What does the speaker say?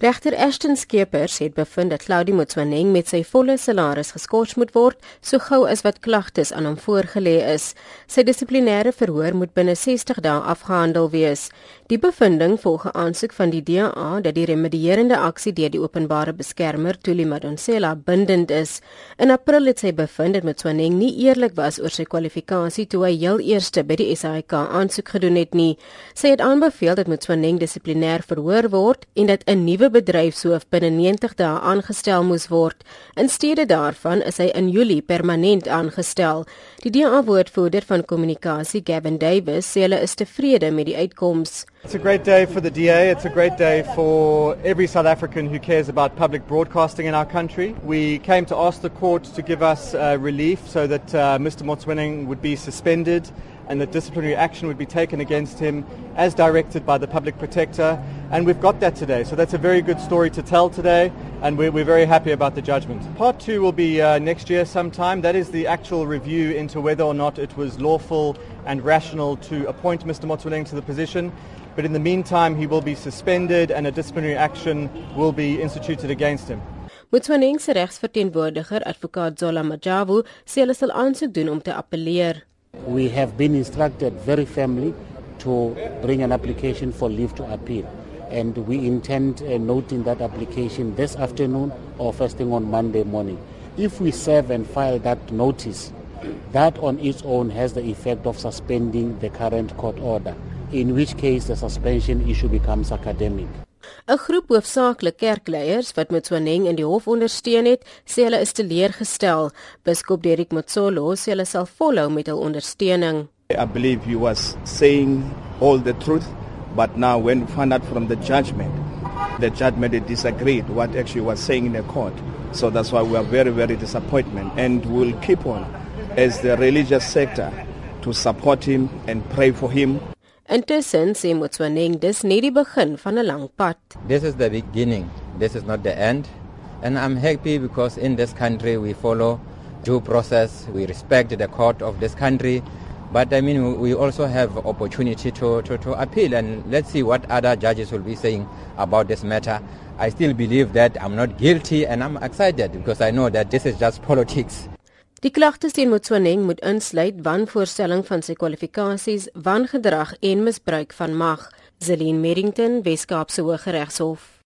Regter Ashton Skeepers het bevind dat Claudie Motsoeneng met sy volle salaris geskort moet word so gou as wat klagtes aan hom voorgelê is. Sy dissiplinêre verhoor moet binne 60 dae afgehandel wees. Die bevinding volg 'n aansoek van die DA dat die remedierende aksie deur die openbare beskermer Thuli Madonsela bindend is. In April het sy bevind dat Motsoeneng nie eerlik was oor sy kwalifikasie toe hy heel eerste by die SAIK aansoek gedoen het nie. Sy het aanbeveel dat Motsoeneng dissiplinêr verhoor word en dat 'n nuwe nuwe bedryfshoof binne 90 dae aangestel moes word. In steede daarvan is hy in Julie permanent aangestel. Die DA-woordvoerder van kommunikasie, Gavin Davis, sê hulle is tevrede met die uitkoms. It's a great day for the DA. It's a great day for every South African who cares about public broadcasting in our country. We came to ask the court to give us uh, relief so that uh, Mr. Motswinning would be suspended and that disciplinary action would be taken against him as directed by the public protector. And we've got that today. So that's a very good story to tell today, and we're, we're very happy about the judgment. Part two will be uh, next year sometime. That is the actual review into whether or not it was lawful and rational to appoint Mr. Motswileng to the position. But in the meantime, he will be suspended and a disciplinary action will be instituted against him. Motswileng se regsverteenwoordiger, advokaat Zola Majavu, sê hulle sal aansoek doen om te appeleer. We have been instructed very firmly to bring an application for leave to appeal. And we intend uh, noting that application this afternoon or first thing on Monday morning. If we serve and file that notice, that on its own has the effect of suspending the current court order, in which case the suspension issue becomes academic. 'n Groep hoofsaaklik kerkleiers wat Mtswaneng in die hof ondersteun het, sê hulle is teleurgestel. Biskop Derek Motsolo sê hulle sal volhou met hul ondersteuning. I believe he was saying all the truth, but now when we find out from the judgment, the judgment disagreed what actually was saying in the court. So that's why we are very, very disappointed and we'll keep on as the religious sector to support him and pray for him. Intussen sê Motswaneng dis net die begin van 'n lang pad. This is the beginning. This is not the end. And I'm happy because in this country we follow due process. We respect the court of this country. But I mean, we also have opportunity to, to, to appeal and let's see what other judges will be saying about this matter. I still believe that I'm not guilty and I'm excited because I know that this is just politics. Die klagtes teen Motswaneng moet insluit wanvoorstelling van sy kwalifikasies, wangedrag en misbruik van mag. Zelin Merrington, Weskaapse Hooggeregshof.